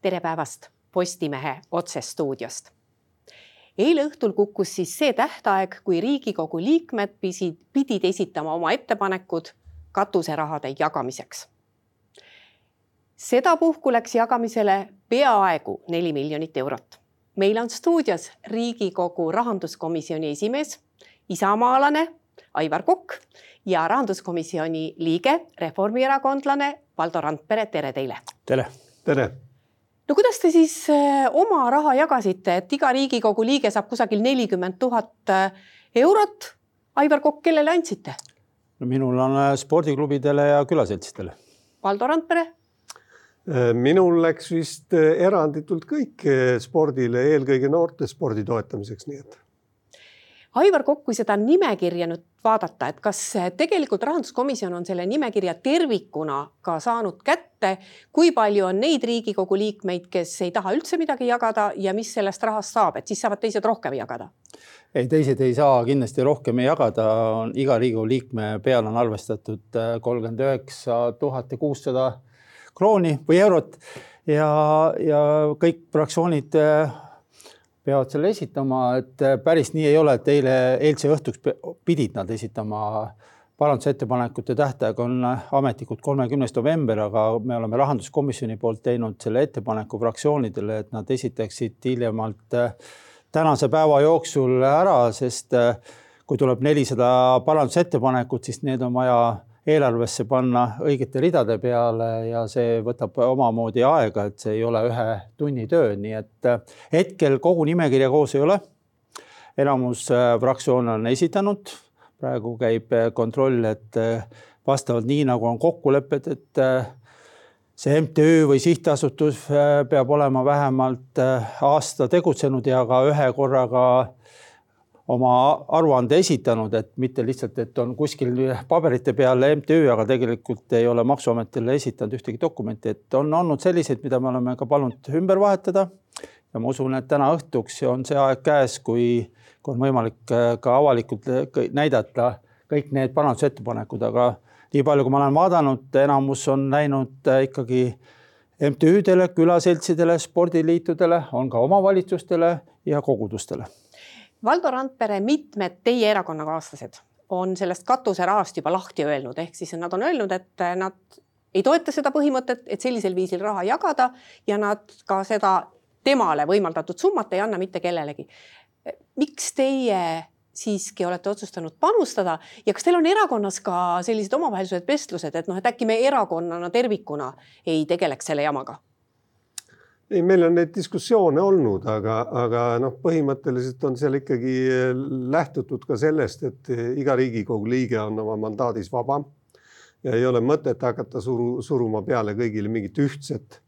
tere päevast Postimehe otsestuudiost. eile õhtul kukkus siis see tähtaeg, kui Riigikogu liikmed pisid, pidid esitama oma ettepanekud katuserahade jagamiseks. sedapuhku läks jagamisele peaaegu neli miljonit eurot. meil on stuudios Riigikogu rahanduskomisjoni esimees, isamaalane Aivar Kokk ja rahanduskomisjoni liige, reformierakondlane Valdo Randpere, tere teile. tere. tere no kuidas te siis äh, oma raha jagasite, et iga Riigikogu liige saab kusagil nelikümmend tuhat äh, eurot. Aivar Kokk, kellele andsite? no minul on äh, spordiklubidele ja külaseltsidele. Valdo Randpere? minul läks vist eranditult kõik spordile, eelkõige noorte spordi toetamiseks, nii et Aivar Kokk, kui seda nimekirja nüüd vaadata, et kas tegelikult rahanduskomisjon on selle nimekirja tervikuna ka saanud kätte, kui palju on neid Riigikogu liikmeid, kes ei taha üldse midagi jagada ja mis sellest rahast saab, et siis saavad teised rohkem jagada? ei, teised ei saa kindlasti rohkem jagada, iga Riigikogu liikme peale on arvestatud äh, kolmkümmend üheksa tuhat ja kuussada krooni või eurot ja, ja kõik fraktsioonid äh, peavad selle esitama, et äh, päris nii ei ole, et eile, eilse õhtuks pidid nad esitama parandusettepanekute tähtaeg on äh, ametlikult kolmekümnes november, aga me oleme rahanduskomisjoni poolt teinud selle ettepaneku fraktsioonidele, et nad esitaksid hiljemalt äh, tänase päeva jooksul ära, sest kui tuleb nelisada parandusettepanekut, siis need on vaja eelarvesse panna õigete ridade peale ja see võtab omamoodi aega, et see ei ole ühe tunni töö, nii et äh, hetkel kogu nimekirja koos ei ole. enamus äh, fraktsioone on esitanud, praegu käib äh, kontroll, et vastavalt nii nagu on kokkulepped, et see MTÜ või sihtasutus peab olema vähemalt aasta tegutsenud ja ka ühe korraga oma aruande esitanud, et mitte lihtsalt, et on kuskil paberite peal MTÜ, aga tegelikult ei ole Maksuametile esitanud ühtegi dokumenti, et on olnud selliseid, mida me oleme ka palunud ümber vahetada. ja ma usun, et täna õhtuks on see aeg käes, kui, kui on võimalik äh, ka avalikult äh, näidata kõik need parandusettepanekud, aga nii palju, kui ma olen vaadanud, enamus on läinud äh, ikkagi MTÜ-dele, külaseltsidele, spordiliitudele, on ka omavalitsustele ja kogudustele Valdo Randpere, mitmed teie erakonnakaaslased on sellest katuserahast juba lahti öelnud, ehk siis nad on öelnud, et nad ei toeta seda põhimõtet, et sellisel viisil raha jagada ja nad ka seda temale võimaldatud summat ei anna mitte kellelegi. miks teie siiski olete otsustanud panustada ja kas teil on erakonnas ka sellised omavahelised vestlused, et noh, et äkki me erakonnana tervikuna ei tegeleks selle jamaga? Ei, meil on neid diskussioone olnud, aga, aga noh, põhimõtteliselt on seal ikkagi eh, lähtutud ka sellest, et eh, iga Riigikogu liige on oma mandaadis vaba ja ei ole mõtet hakata suru, suruma peale kõigile mingit ühtset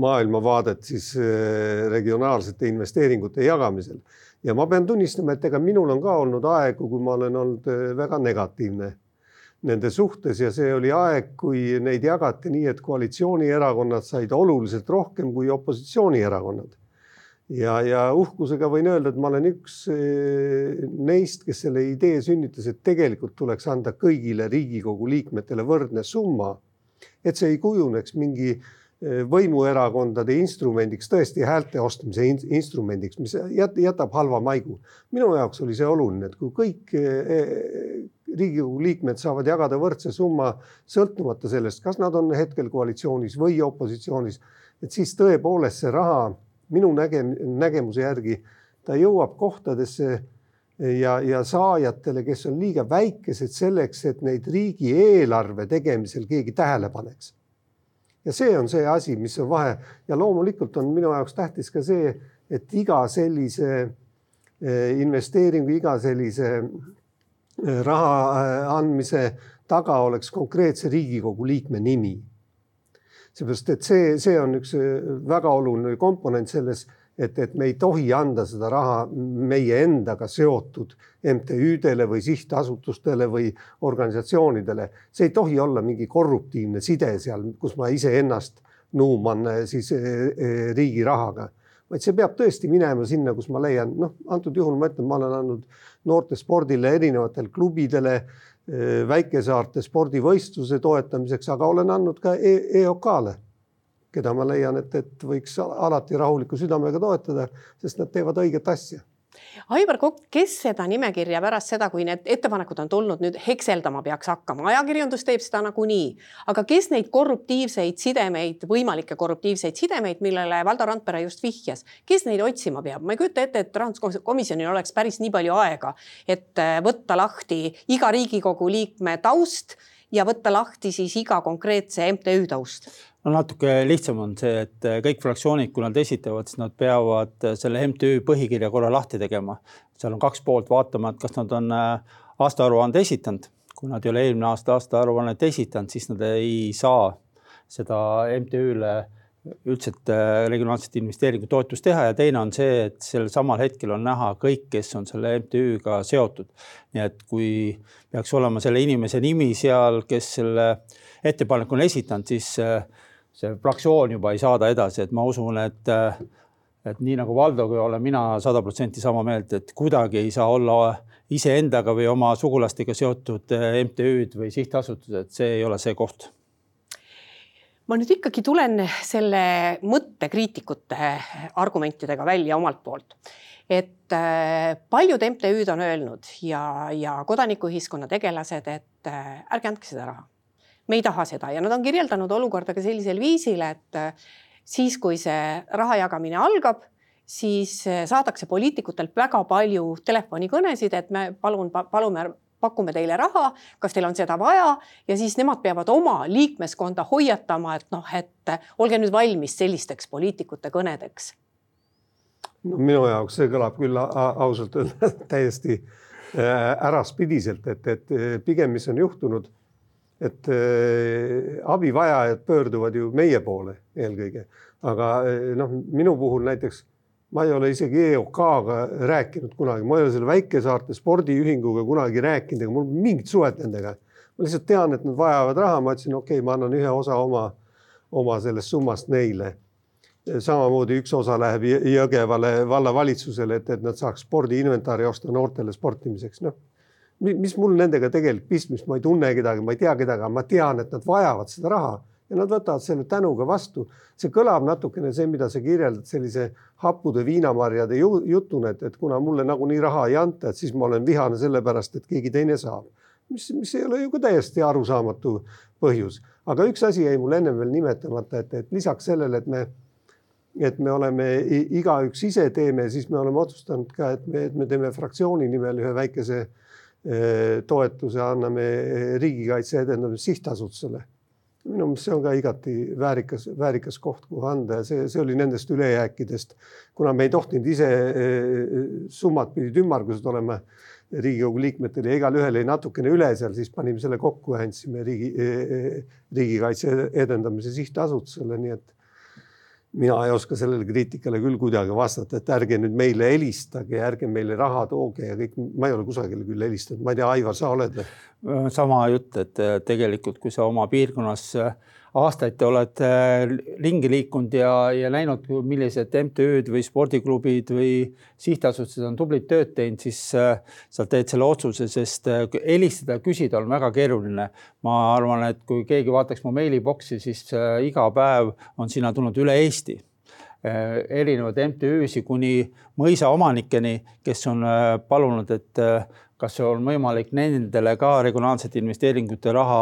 maailmavaadet siis eh, regionaalsete investeeringute jagamisel. ja ma pean tunnistama, et ega minul on ka olnud aegu, kui ma olen olnud väga negatiivne nende suhtes ja see oli aeg, kui neid jagati nii, et koalitsioonierakonnad said oluliselt rohkem kui opositsioonierakonnad. ja, ja uhkusega võin öelda, et ma olen üks eh, neist, kes selle idee sünnitas, et tegelikult tuleks anda kõigile Riigikogu liikmetele võrdne summa. et see ei kujuneks mingi eh, võimuerakondade instrumendiks, tõesti häälte ostmise instrumendiks, mis jätab halva maigu. minu jaoks oli see oluline, et kui kõik eh, Riigikogu liikmed saavad jagada võrdse summa sõltumata sellest, kas nad on hetkel koalitsioonis või opositsioonis. et siis tõepoolest see raha minu nägem-, nägemuse järgi ta jõuab kohtadesse ja, ja saajatele, kes on liiga väikesed selleks, et neid riigieelarve tegemisel keegi tähele paneks. ja see on see asi, mis on vahe ja loomulikult on minu jaoks tähtis ka see, et iga sellise eh, investeeringu, iga sellise raha äh, andmise taga oleks konkreetse Riigikogu liikme nimi. seepärast, et see, see on üks äh, väga oluline komponent selles, et, et me ei tohi anda seda raha meie endaga seotud MTÜ-dele või sihtasutustele või organisatsioonidele. see ei tohi olla mingi korruptiivne side seal, kus ma iseennast nuuman äh, siis riigi rahaga vaid see peab tõesti minema sinna, kus ma leian, noh, antud juhul ma ütlen, ma olen andnud noortespordile erinevatele klubidele, väikesaarte spordivõistluse toetamiseks, aga olen andnud ka e EOK-le keda ma leian, et, et võiks alati rahuliku südamega toetada, sest nad teevad õiget asja Aivar Kokk, kes seda nimekirja pärast seda, kui need ettepanekud on tulnud, nüüd hekseldama peaks hakkama, ajakirjandus teeb seda nagunii, aga kes neid korruptiivseid sidemeid, võimalikke korruptiivseid sidemeid, millele Valdo Randpere just vihjas, kes neid otsima peab, ma ei kujuta ette, et rahanduskomisjonil oleks päris nii palju aega, et äh, võtta lahti iga Riigikogu liikme taust ja võtta lahti siis iga konkreetse MTÜ taust no natuke lihtsam on see, et äh, kõik fraktsioonid, kui nad esitavad, siis nad peavad äh, selle MTÜ põhikirja korra lahti tegema. seal on kaks poolt vaatama, et kas nad on äh, aastaaruande esitanud. kui nad ei ole eelmine aasta aastaaruannet esitanud, siis nad ei saa seda MTÜ-le üldset regionaalset investeeringutoetust teha ja teine on see, et sel samal hetkel on näha kõik, kes on selle MTÜ-ga seotud. nii et kui peaks olema selle inimese nimi seal, kes selle ettepaneku on esitanud, siis see fraktsioon juba ei saada edasi, et ma usun, et, et nii nagu Valdoga olen mina sada protsenti sama meelt, et kuidagi ei saa olla iseendaga või oma sugulastega seotud MTÜ-d või sihtasutused, see ei ole see koht. Ma nüüd ikkagi tulen selle mõttekriitikute argumentidega välja omalt poolt, et äh, paljud MTÜ-d on öelnud ja, ja kodanikuühiskonna tegelased, et ärge andke seda raha me ei taha seda ja nad on kirjeldanud olukorda ka sellisel viisil, et äh, siis, kui see raha jagamine algab, siis äh, saadakse poliitikutelt väga palju telefonikõnesid, et me palun, palume pakume teile raha, kas teil on seda vaja ja siis nemad peavad oma liikmeskonda hoiatama, et noh, et äh, olge nüüd valmis sellisteks poliitikute kõnedeks. no minu jaoks see kõlab küll ausalt öeldes täiesti äraspidiselt, et, et pigem, mis on juhtunud et äh, abivajajad pöörduvad ju meie poole eelkõige, aga äh, noh, minu puhul näiteks ma ei ole isegi EOK-ga rääkinud kunagi, ma ei ole selle väikesaarte spordiühinguga kunagi rääkinud, ega mul mingit suhet nendega. ma lihtsalt tean, et nad vajavad raha, ma ütlesin, okei okay,, ma annan ühe osa oma, oma sellest summast neile. samamoodi üks osa läheb Jõgevale vallavalitsusele, et, et nad saaks spordiinventari osta noortele sportimiseks, noh mis mul nendega tegelikult pistmist, ma ei tunne kedagi, ma ei tea kedagi, aga ma tean, et nad vajavad seda raha ja nad võtavad selle tänuga vastu. see kõlab natukene see, mida sa kirjeldad sellise happude viinamarjade jutuna, et, et kuna mulle nagunii raha ei anta, et siis ma olen vihane sellepärast, et keegi teine saab. mis, mis ei ole ju ka täiesti arusaamatu põhjus, aga üks asi jäi mul ennem veel nimetamata, et, et lisaks sellele, et me et me oleme igaüks ise teeme, siis me oleme otsustanud ka, et me, et me teeme fraktsiooni nimel ühe väikese äh, toetuse anname eh, Riigikaitse Edendamise Sihtasutusele. minu meelest see on ka igati väärikas, väärikas koht, kuhu anda ja see, see oli nendest ülejääkidest, kuna me ei tohtinud ise, eh, summad pidid ümmargused olema Riigikogu liikmetel ja igalühel jäi natukene üle seal, siis panime selle kokku ja andsime riigi, riigikaitse edendamise sihtasutusele, nii et mina ei oska sellele kriitikale küll kuidagi vastata, et ärge nüüd meile helistage, ärge meile raha tooge ja kõik, ma ei ole kusagile küll helistanud, ma ei tea, Aivar, sa oled või? sama jutt, et tegelikult, kui sa oma piirkonnas aastaid te olete äh, ringi liikunud ja, ja näinud, millised MTÜ-d või spordiklubid või sihtasutused on tublit tööd teinud, siis äh, sa teed selle otsuse, sest äh, helistada ja küsida on väga keeruline. ma arvan, et kui keegi vaataks mu meiliboksi, siis iga päev on sinna tulnud üle Eesti erinevaid MTÜ-sid kuni mõisaomanikeni, kes on palunud, et kas on võimalik nendele ka regionaalsete investeeringute raha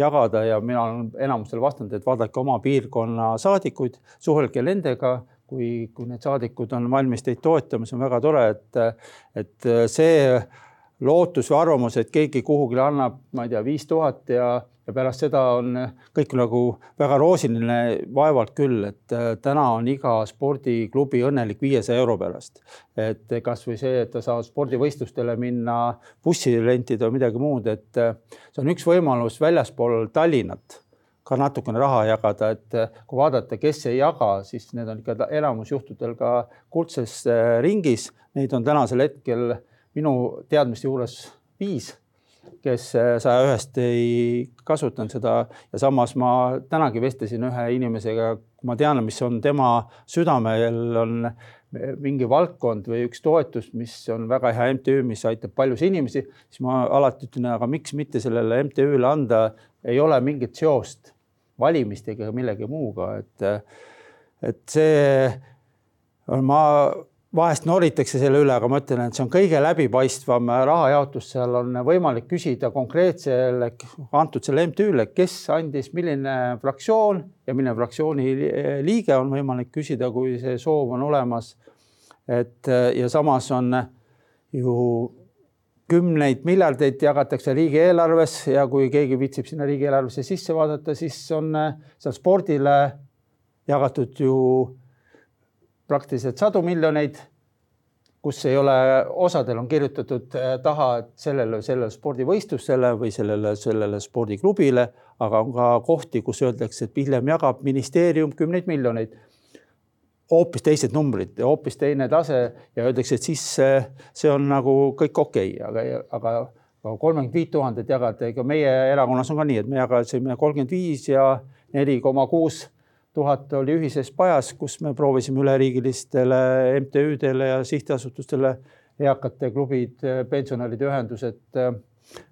jagada ja mina olen enamusele vastanud, et vaadake oma piirkonna saadikuid, suhelge nendega, kui, kui need saadikud on valmis teid toetama, see on väga tore, et, et see lootus või arvamus, et keegi kuhugile annab, ma ei tea, viis tuhat ja ja pärast seda on kõik nagu väga roosiline, vaevalt küll, et äh, täna on iga spordiklubi õnnelik viiesaja euro pärast. et kasvõi see, et ta saab spordivõistlustele minna, bussi rentida või midagi muud, et äh, see on üks võimalus väljaspool Tallinnat ka natukene raha jagada, et äh, kui vaadata, kes ei jaga, siis need on ikka enamus juhtudel ka kuldses ringis. Neid on tänasel hetkel minu teadmiste juures viis kes äh, saja ühest ei kasutanud seda. Ja samas ma tänagi vestlesin ühe inimesega, ma tean, mis on tema südamel, on mingi valdkond või üks toetus, mis on väga hea MTÜ, mis aitab paljusid inimesi, siis ma alati ütlen, aga miks mitte sellele MTÜ-le anda, ei ole mingit seost valimistega ja millegi muuga, et, et see on, ma vahest noritakse selle üle, aga ma ütlen, et see on kõige läbipaistvam rahajaotus, seal on võimalik küsida konkreetsele, antud selle MTÜ-le, kes andis, milline fraktsioon ja milline fraktsiooni liige on võimalik küsida, kui see soov on olemas. et ja samas on ju kümneid miljardeid jagatakse riigieelarves ja kui keegi viitsib sinna riigieelarvesse sisse vaadata, siis on seal spordile jagatud ju praktiliselt sadu miljoneid, kus ei ole, osadel on kirjutatud äh, taha, et sellele, sellele spordivõistlusele või sellele, sellele spordiklubile, aga on ka kohti, kus öeldakse, et hiljem jagab ministeerium kümneid miljoneid. hoopis teised numbrid, hoopis teine tase ja öeldakse, et siis äh, see on nagu kõik okei okay,, aga, aga kolmkümmend viit tuhandet jagada, ega meie erakonnas on ka nii, et me jagasime kolmkümmend viis ja neli koma kuus tuhat oli ühises pajas, kus me proovisime üleriigilistele MTÜ-dele ja sihtasutustele, eakate klubid, pensionäride ühendused,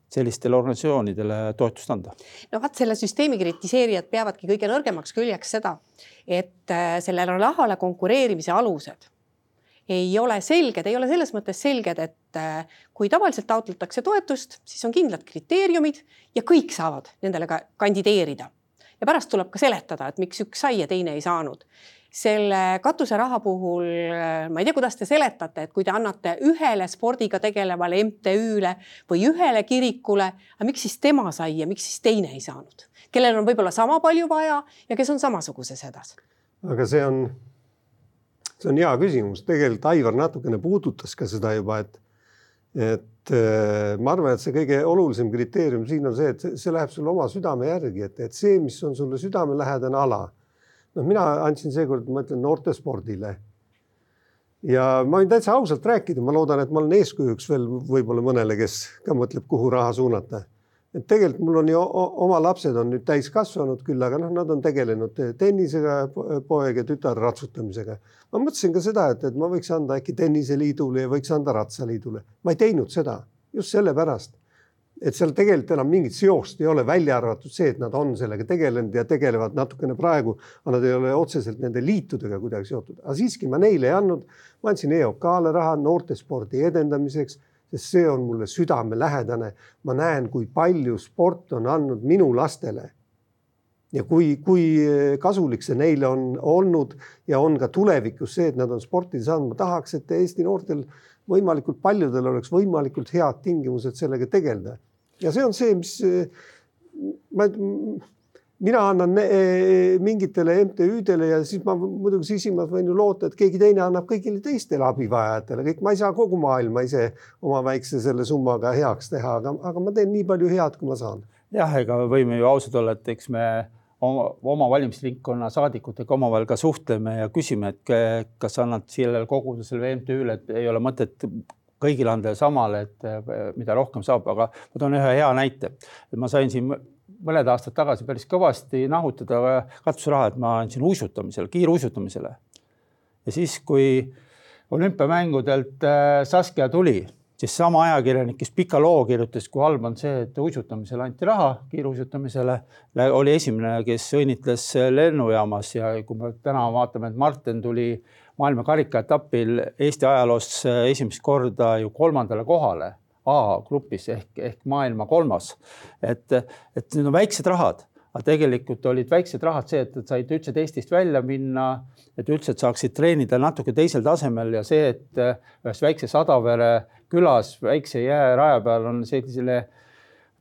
sellistele organisatsioonidele toetust anda. no vot, selle süsteemi kritiseerijad peavadki kõige nõrgemaks küljeks seda, et äh, sellele rahale konkureerimise alused ei ole selged, ei ole selles mõttes selged, et äh, kui tavaliselt taotletakse toetust, siis on kindlad kriteeriumid ja kõik saavad nendele ka kandideerida ja pärast tuleb ka seletada, et miks üks sai ja teine ei saanud. selle katuseraha puhul ma ei tea, kuidas te seletate, et kui te annate ühele spordiga tegelevale MTÜ-le või ühele kirikule, aga miks siis tema sai ja miks siis teine ei saanud, kellel on võib-olla sama palju vaja ja kes on samasuguses hädas? aga see on, see on hea küsimus, tegelikult Aivar natukene puudutas ka seda juba, et et äh, ma arvan, et see kõige olulisem kriteerium siin on see, et see läheb sulle oma südame järgi, et, et see, mis on sulle südamelähedane ala. noh, mina andsin seekord, ma ütlen noortespordile. ja ma võin täitsa ausalt rääkida, ma loodan, et ma olen eeskujuks veel võib-olla mõnele, kes ka mõtleb, kuhu raha suunata et tegelikult mul on ju oma lapsed on nüüd täiskasvanud küll, aga noh, nad on tegelenud tennisega, poeg ja tütar ratsutamisega. ma mõtlesin ka seda, et, et ma võiks anda äkki tenniseliidule ja võiks anda ratsaliidule. ma ei teinud seda just sellepärast, et seal tegelikult enam mingit seost ei ole, välja arvatud see, et nad on sellega tegelenud ja tegelevad natukene praegu, aga nad ei ole otseselt nende liitudega kuidagi seotud, aga siiski ma neile ei andnud. ma andsin EOK-le raha noortespordi edendamiseks sest see on mulle südamelähedane. ma näen, kui palju sport on andnud minu lastele. ja kui, kui kasulik see neile on olnud ja on ka tulevikus see, et nad on sporti saanud, ma tahaks, et Eesti noortel võimalikult paljudel oleks võimalikult head tingimused sellega tegeleda. ja see on see, mis ma mina annan eh, mingitele MTÜ-dele ja siis ma muidugi sisimas võin ju loota, et keegi teine annab kõigile teistele abivajajatele, kõik, ma ei saa kogu maailma ise oma väikse selle summaga heaks teha, aga, aga ma teen nii palju head, kui ma saan. jah, ega võime ju ausad olla, et eks me oma, oma valimisringkonna saadikutega omavahel ka suhtleme ja küsime, et kas annad sellele kogudusele või MTÜ-le, et ei ole mõtet kõigile anda samale, et mida rohkem saab, aga ma toon ühe hea näite. ma sain siin mõned aastad tagasi päris kõvasti nahutada katuseraha, et ma andsin uisutamisele, kiiruisutamisele. ja siis, kui olümpiamängudelt äh, Saskia tuli, siis sama ajakirjanik, kes pika loo kirjutas, kui halb on see, et uisutamisele anti raha, kiiruisutamisele, oli esimene, kes õnnitles lennujaamas ja kui me täna vaatame, et Martin tuli maailma karikaetapil Eesti ajaloos äh, esimest korda ju kolmandale kohale A-grupis ehk, ehk maailma kolmas. et, et need on väiksed rahad, aga tegelikult olid väiksed rahad see, et said üldse Eestist välja minna, et üldse et saaksid treenida natuke teisel tasemel ja see, et ühes väikses Adavere külas väikse jääraja peal on sellisele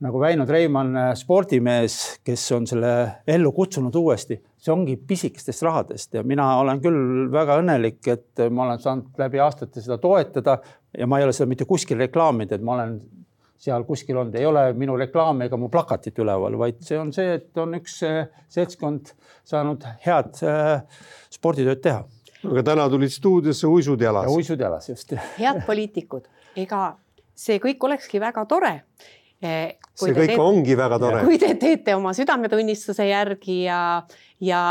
nagu Väino Treimann, spordimees, kes on selle ellu kutsunud uuesti, see ongi pisikestest rahadest ja mina olen küll väga õnnelik, et ma olen saanud läbi aastate seda toetada ja ma ei ole seda mitte kuskil reklaaminud, et ma olen seal kuskil olnud, ei ole minu reklaami ega mu plakatit üleval, vaid see on see, et on üks eh, seltskond saanud head äh, sporditööd teha. aga täna tulid stuudiosse uisud jalas. uisud jalas, just. head poliitikud, ega see kõik olekski väga tore see kõik teete, ongi väga tore. kui te teete oma südametunnistuse järgi ja, ja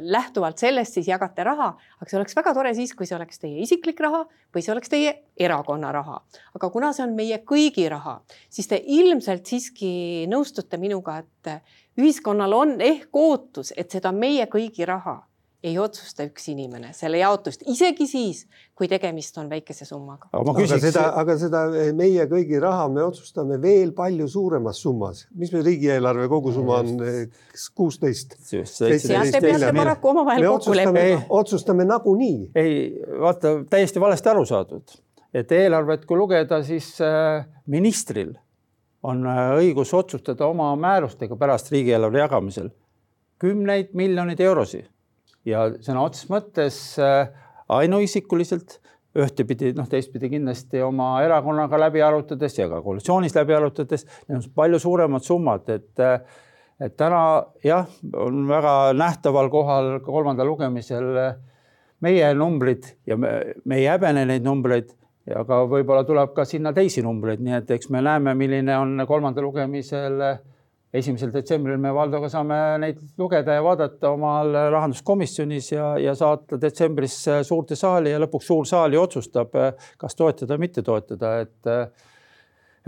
lähtuvalt sellest siis jagate raha, aga see oleks väga tore siis, kui see oleks teie isiklik raha või see oleks teie erakonna raha. aga kuna see on meie kõigi raha, siis te ilmselt siiski nõustute minuga, et ühiskonnal on ehk ootus, et seda meie kõigi raha ei otsusta üks inimene selle jaotust, isegi siis, kui tegemist on väikese summaga. aga, aga seda, aga seda meie kõigi raha me otsustame veel palju suuremas summas. mis meil riigieelarve kogusumma on, kuusteist? Te peate paraku omavahel kokku leppima. otsustame nagunii. ei, vaata, täiesti valesti aru saadud, et eelarvet, kui lugeda, siis äh, ministril on õigus otsustada oma määrustega pärast riigieelarve jagamisel kümneid miljoneid eurosid ja sõna otseses mõttes äh, ainuisikuliselt ühtepidi, noh, teistpidi kindlasti oma erakonnaga läbi arutades ja ka koalitsioonis läbi arutades, need on palju suuremad summad, et äh, et täna jah, on väga nähtaval kohal kolmandal lugemisel äh, meie numbrid ja me, me ei häbene neid numbreid, aga võib-olla tuleb ka sinna teisi numbreid, nii et eks me näeme, milline on kolmandal lugemisel äh, esimesel detsembril me Valdoga saame neid lugeda ja vaadata omal rahanduskomisjonis ja, ja saata detsembris suurde saali ja lõpuks suur saal ju otsustab, kas toetada või mitte toetada, et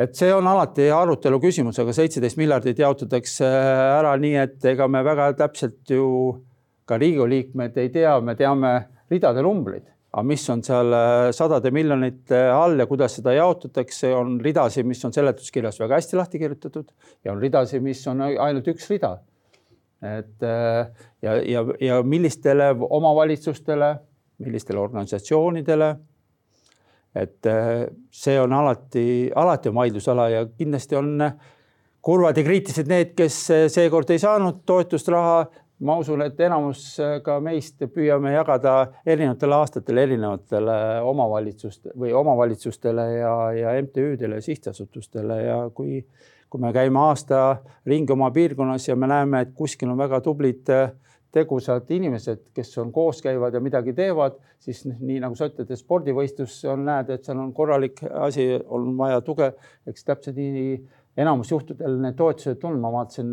et see on alati arutelu küsimus, aga seitseteist miljardit jaotatakse ära nii, et ega me väga täpselt ju ka Riigikogu liikmed ei tea, me teame ridade numbreid aga mis on seal äh, sadade miljonite all ja kuidas seda jaotatakse, on ridasid, mis on seletuskirjas väga hästi lahti kirjutatud ja on ridasid, mis on ainult üks rida. et äh, ja, ja, ja millistele omavalitsustele, millistele organisatsioonidele. et äh, see on alati, alati on vaidlusala ja kindlasti on kurvad ja kriitilised need, kes seekord ei saanud toetusraha ma usun, et enamus äh, ka meist püüame jagada erinevatel aastatel erinevatele omavalitsuste või omavalitsustele ja, ja MTÜ-dele ja sihtasutustele. Ja kui, kui me käime aasta ringi oma piirkonnas ja me näeme, et kuskil on väga tublid äh, tegusad inimesed, kes on koos käivad ja midagi teevad, siis nii nagu sa ütled, et spordivõistlus on, näed, et seal on korralik asi, on vaja tuge, eks täpselt nii enamus juhtudel need toetused on, ma vaatasin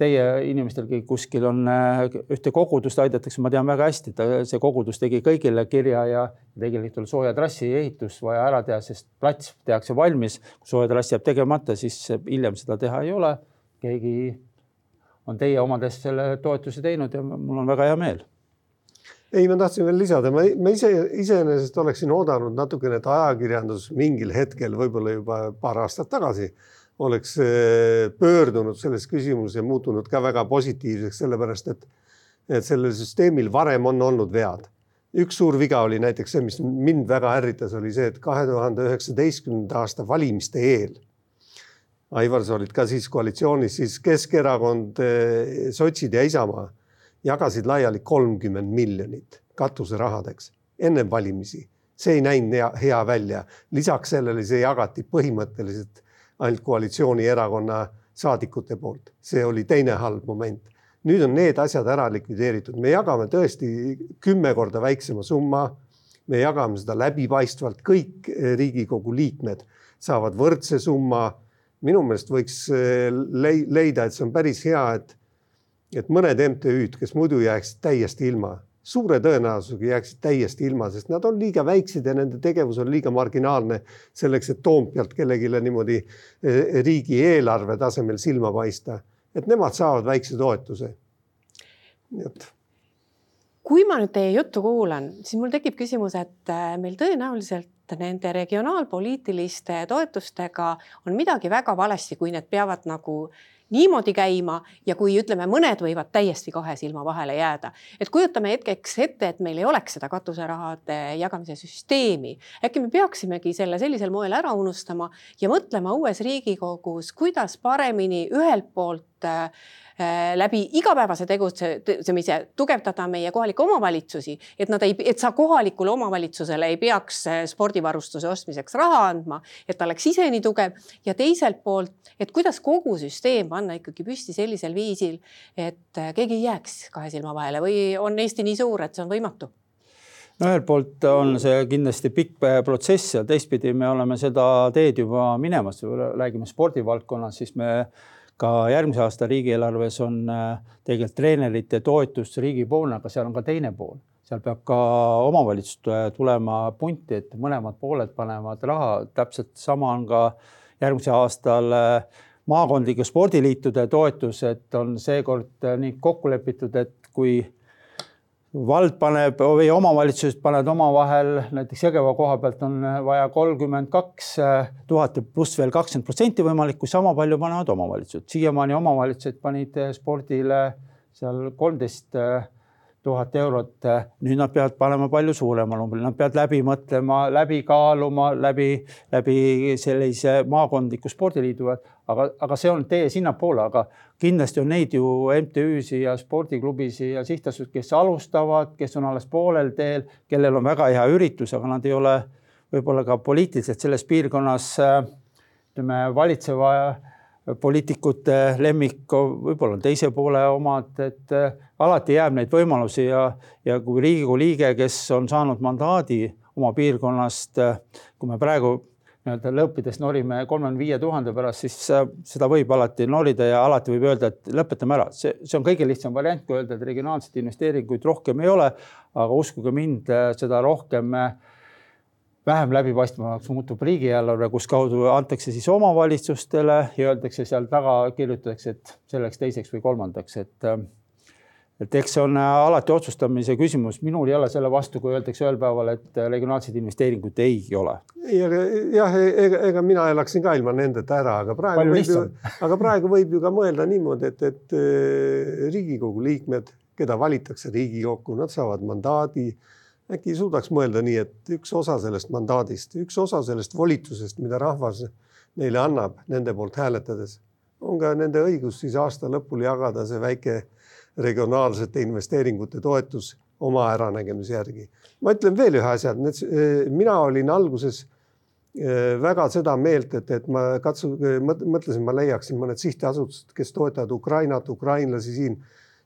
Teie inimestelgi kuskil on äh, ühte kogudust aidatakse, ma tean väga hästi, et see kogudus tegi kõigile kirja ja tegelikult oli sooja trassi ehitus vaja ära teha, sest plats tehakse valmis. kui sooja trass jääb tegemata, siis hiljem seda teha ei ole. keegi on teie omadest selle toetuse teinud ja mul on väga hea meel ei, ma tahtsin veel lisada, ma, ma ise iseenesest oleksin oodanud natukene, et ajakirjandus mingil hetkel, võib-olla juba paar aastat tagasi oleks eh, pöördunud selles küsimuses ja muutunud ka väga positiivseks, sellepärast et, et sellel süsteemil varem on olnud vead. üks suur viga oli näiteks see, mis mind väga ärritas, oli see, et kahe tuhande üheksateistkümnenda aasta valimiste eel Aivar, sa olid ka siis koalitsioonis, siis Keskerakond, eh, sotsid ja Isamaa jagasid laiali kolmkümmend miljonit katuserahadeks ennem valimisi. see ei näinud hea, hea välja. lisaks sellele see jagati põhimõtteliselt ainult koalitsioonierakonna saadikute poolt. see oli teine halb moment. nüüd on need asjad ära likvideeritud, me jagame tõesti kümme korda väiksema summa. me jagame seda läbipaistvalt, kõik Riigikogu liikmed saavad võrdse summa. minu meelest võiks eh, leida, et see on päris hea, et, et mõned MTÜ-d, kes muidu jääksid täiesti ilma suure tõenäosusega jääksid täiesti ilma, sest nad on liiga väiksed ja nende tegevus on liiga marginaalne selleks, et Toompealt kellelegi niimoodi eh, riigieelarve tasemel silma paista. et nemad saavad väikse toetuse. nii et kui ma nüüd teie juttu kuulan, siis mul tekib küsimus, et eh, meil tõenäoliselt nende regionaalpoliitiliste toetustega on midagi väga valesti, kui need peavad nagu niimoodi käima ja kui ütleme, mõned võivad täiesti kahe silma vahele jääda, et kujutame hetkeks ette, et meil ei oleks seda katuserahade jagamise süsteemi. äkki me peaksimegi selle sellisel moel ära unustama ja mõtlema uues Riigikogus, kuidas paremini ühelt poolt läbi igapäevase tegutsemise tugevdada meie kohalikke omavalitsusi, et nad ei, et sa kohalikule omavalitsusele ei peaks äh, spordivarustuse ostmiseks raha andma, et ta oleks ise nii tugev. Ja teiselt poolt, et kuidas kogu süsteem panna ikkagi püsti sellisel viisil, et äh, keegi ei jääks kahe silma vahele või on Eesti nii suur, et see on võimatu? No ühelt poolt on see kindlasti pikk protsess ja teistpidi me oleme seda teed juba minemas, räägime spordivaldkonnas, siis me ka järgmise aasta riigieelarves on äh, tegelikult treenerite toetus riigipoolne, aga seal on ka teine pool, seal peab ka omavalitsus tulema punti, et mõlemad pooled panevad raha, täpselt sama on ka järgmisel aastal äh, maakondlike spordiliitude toetus, et on seekord äh, nii kokku lepitud, et kui vald paneb või omavalitsused panevad omavahel, näiteks Jõgeva koha pealt on vaja kolmkümmend kaks tuhat pluss veel kakskümmend protsenti võimalik, kui sama palju panevad omavalitsused. siiamaani omavalitsused panid spordile seal kolmteist tuhat eurot. nüüd nad peavad panema palju suurema numbri, nad peavad läbi mõtlema, läbi kaaluma, läbi, läbi sellise maakondliku spordiliidu, aga, aga see on tee sinnapoole, aga kindlasti on neid ju MTÜ-si ja spordiklubisid ja sihtasutusi, kes alustavad, kes on alles poolel teel, kellel on väga hea üritus, aga nad ei ole võib-olla ka poliitiliselt selles piirkonnas ütleme, valitseva poliitikute lemmik, võib-olla on teise poole omad, et äh, alati jääb neid võimalusi ja, ja kui Riigikogu liige, kes on saanud mandaadi oma piirkonnast, äh, kui me praegu nii-öelda lõppides norime kolmekümne viie tuhande pärast, siis äh, seda võib alati norida ja alati võib öelda, et lõpetame ära. see, see on kõige lihtsam variant, kui öelda, et regionaalseid investeeringuid rohkem ei ole. aga uskuge mind, seda rohkem äh, vähem läbipaistvamaks muutub riigieelarve, kus kaudu antakse siis omavalitsustele ja öeldakse seal taga, kirjutatakse, et selleks, teiseks või kolmandaks, et et eks see on alati otsustamise küsimus, minul ei ole selle vastu, kui öeldakse ühel päeval, et regionaalseid investeeringuid ei ole. ei, aga jah, ega, ega mina elaksin ka ilma nendeta ära, aga praegu võib ju, aga praegu võib ju ka mõelda niimoodi, et, et eh, Riigikogu liikmed, keda valitakse Riigikokku, nad saavad mandaadi. Äkki suudaks mõelda nii, et üks osa sellest mandaadist, üks osa sellest volitusest, mida rahvas neile annab nende poolt hääletades, on ka nende õigus siis aasta lõpul jagada see väike regionaalsete investeeringute toetus oma äranägemise järgi. ma ütlen veel ühe asja, et mina olin alguses eh, väga seda meelt, et, et ma katsu-, mõtlesin, ma leiaksin mõned sihtasutused, kes toetavad Ukrainat, ukrainlasi siin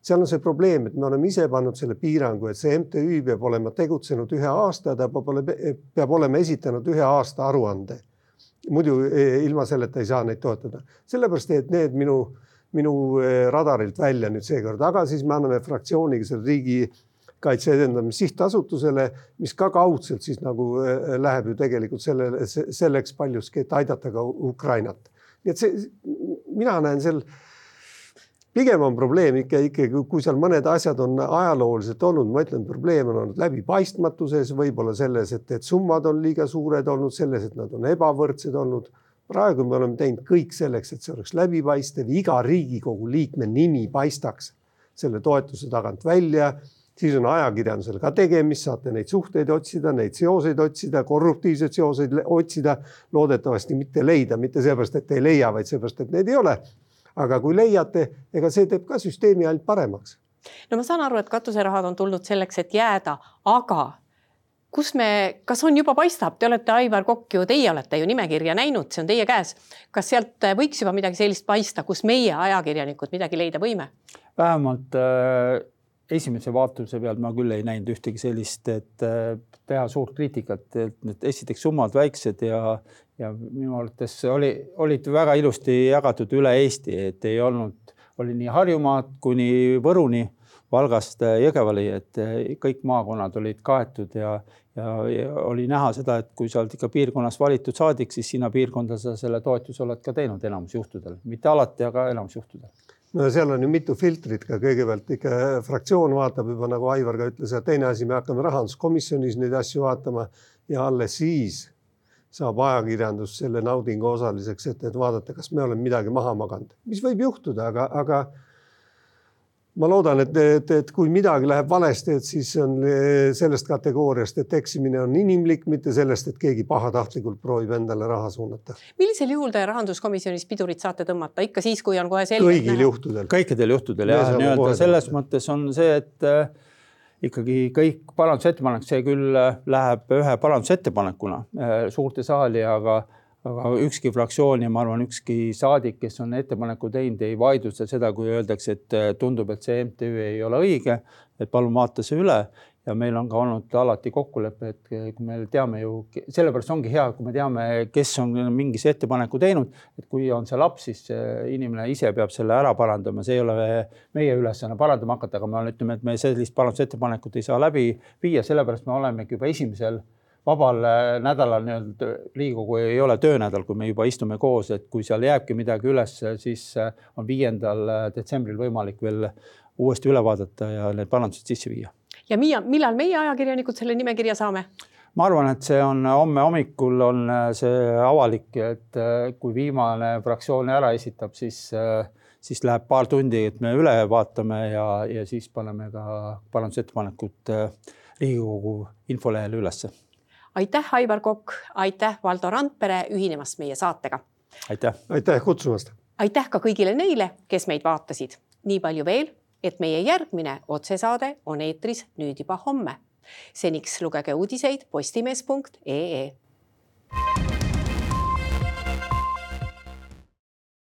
seal on see probleem, et me oleme ise pannud selle piirangu, et see MTÜ peab olema tegutsenud ühe aasta, ta peab olema, peab olema esitanud ühe aasta aruande. muidu e, ilma selleta ei saa neid toetada, sellepärast et need minu, minu e, radarilt välja nüüd seekord, aga siis me anname fraktsiooniga selle riigikaitse edendamise sihtasutusele, mis ka kaudselt siis nagu e, läheb ju tegelikult sellele, selleks paljuski, et aidata ka Ukrainat. nii et see, mina näen seal pigem on probleem ikka ikkagi, kui seal mõned asjad on ajalooliselt olnud, ma ütlen, probleem on olnud läbipaistmatuses, võib-olla selles, et, et summad on liiga suured olnud, selles, et nad on ebavõrdsed olnud. Praegu me oleme teinud kõik selleks, et see oleks läbipaistev, iga Riigikogu liikme nimi paistaks selle toetuse tagant välja. Siis on ajakirjandusel ka tegemist, saate neid suhteid otsida, neid seoseid otsida, korruptiivseid seoseid otsida, loodetavasti mitte leida, mitte seepärast, et ei leia, vaid seepärast, et neid ei ole. Aga kui leiate, ega see teeb ka süsteemi ainult paremaks. no ma saan aru, et katuserahad on tulnud selleks, et jääda, aga kus me, kas on juba paistab, te olete Aivar Kokk ju, teie olete ju nimekirja näinud, see on teie käes. kas sealt võiks juba midagi sellist paista, kus meie ajakirjanikud midagi leida võime? vähemalt äh, esimese vaatuse pealt ma küll ei näinud ühtegi sellist, et äh, teha suurt kriitikat, et need esiteks summad väiksed ja, ja minu arvates oli, olid väga ilusti jagatud üle Eesti, et ei olnud, oli nii Harjumaad kuni Võruni, Valgast Jõgevani, et kõik maakonnad olid kaetud ja, ja, ja oli näha seda, et kui sa oled ikka piirkonnas valitud saadik, siis sinna piirkonda sa selle toetuse oled ka teinud enamus juhtudel, mitte alati, aga enamus juhtudel. No seal on ju mitu filtrit ka, kõigepealt ikka fraktsioon vaatab juba nagu Aivar ka ütles, ja teine asi, me hakkame rahanduskomisjonis neid asju vaatama ja alles siis saab ajakirjandus selle naudingu osaliseks, et, et vaadata, kas me oleme midagi maha maganud, mis võib juhtuda, aga, aga ma loodan, et, et, et kui midagi läheb valesti, et siis on eh, sellest kategooriast, et eksimine on inimlik, mitte sellest, et keegi pahatahtlikult proovib endale raha suunata. millisel juhul te rahanduskomisjonis pidurit saate tõmmata, ikka siis, kui on kohe selge? kõigil juhtudel. kõikidel juhtudel jah, nii-öelda selles mõttes on see, et äh, ikkagi kõik parandusettepanek, see küll äh, läheb ühe parandusettepanekuna suurde saali, aga, aga ükski fraktsioon ja ma arvan, ükski saadik, kes on ettepaneku teinud, ei vaidlusta seda, kui öeldakse, et tundub, et see MTÜ ei ole õige, et palun vaata see üle. Ja meil on ka olnud alati kokkulepe, et kui me teame ju, sellepärast ongi hea, kui me teame, kes on mingis ettepaneku teinud, et kui on see laps, siis inimene ise peab selle ära parandama, see ei ole meie ülesanne parandama hakata, aga me ütleme, et me sellist parandusettepanekut ei saa läbi viia, sellepärast me olemegi juba esimesel vabal nädalal nii-öelda Riigikogu ei ole töönädal, kui me juba istume koos, et kui seal jääbki midagi üles, siis on viiendal detsembril võimalik veel uuesti üle vaadata ja need parandused sisse viia ja Miia, millal meie ajakirjanikud selle nimekirja saame? ma arvan, et see on homme hommikul on äh, see avalik, et äh, kui viimane fraktsioon ära esitab, siis, äh, siis läheb paar tundi, et me üle vaatame ja, ja siis paneme ka parandusettepanekud Riigikogu infolehele ülesse. Aitäh, Aivar Kokk, aitäh, Valdo Randpere ühinemast meie saatega. aitäh. aitäh kutsumast. aitäh ka kõigile neile, kes meid vaatasid. nii palju veel et meie järgmine otsesaade on eetris nüüd juba homme. seniks lugege uudiseid postimees.ee